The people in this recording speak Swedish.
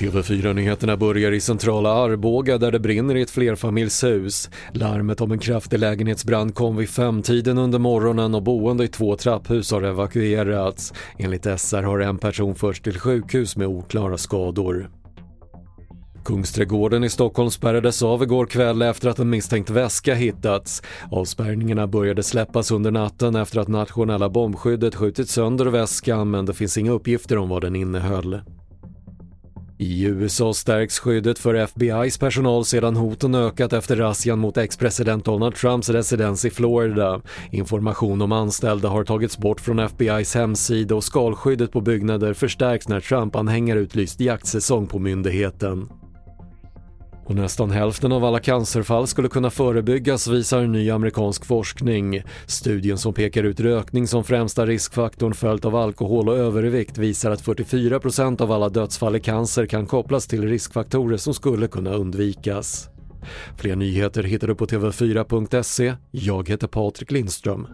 TV4-nyheterna börjar i centrala Arboga där det brinner i ett flerfamiljshus. Larmet om en kraftig lägenhetsbrand kom vid femtiden under morgonen och boende i två trapphus har evakuerats. Enligt SR har en person förts till sjukhus med oklara skador. Kungsträdgården i Stockholm spärrades av igår kväll efter att en misstänkt väska hittats. Avspärrningarna började släppas under natten efter att nationella bombskyddet skjutit sönder väskan men det finns inga uppgifter om vad den innehöll. I USA stärks skyddet för FBIs personal sedan hoten ökat efter razzian mot ex-president Donald Trumps residens i Florida. Information om anställda har tagits bort från FBIs hemsida och skalskyddet på byggnader förstärks när Trump-anhängare utlyst jaktsäsong på myndigheten. Och nästan hälften av alla cancerfall skulle kunna förebyggas visar ny amerikansk forskning. Studien som pekar ut rökning som främsta riskfaktorn följt av alkohol och övervikt visar att 44% av alla dödsfall i cancer kan kopplas till riskfaktorer som skulle kunna undvikas. Fler nyheter hittar du på TV4.se. Jag heter Patrik Lindström.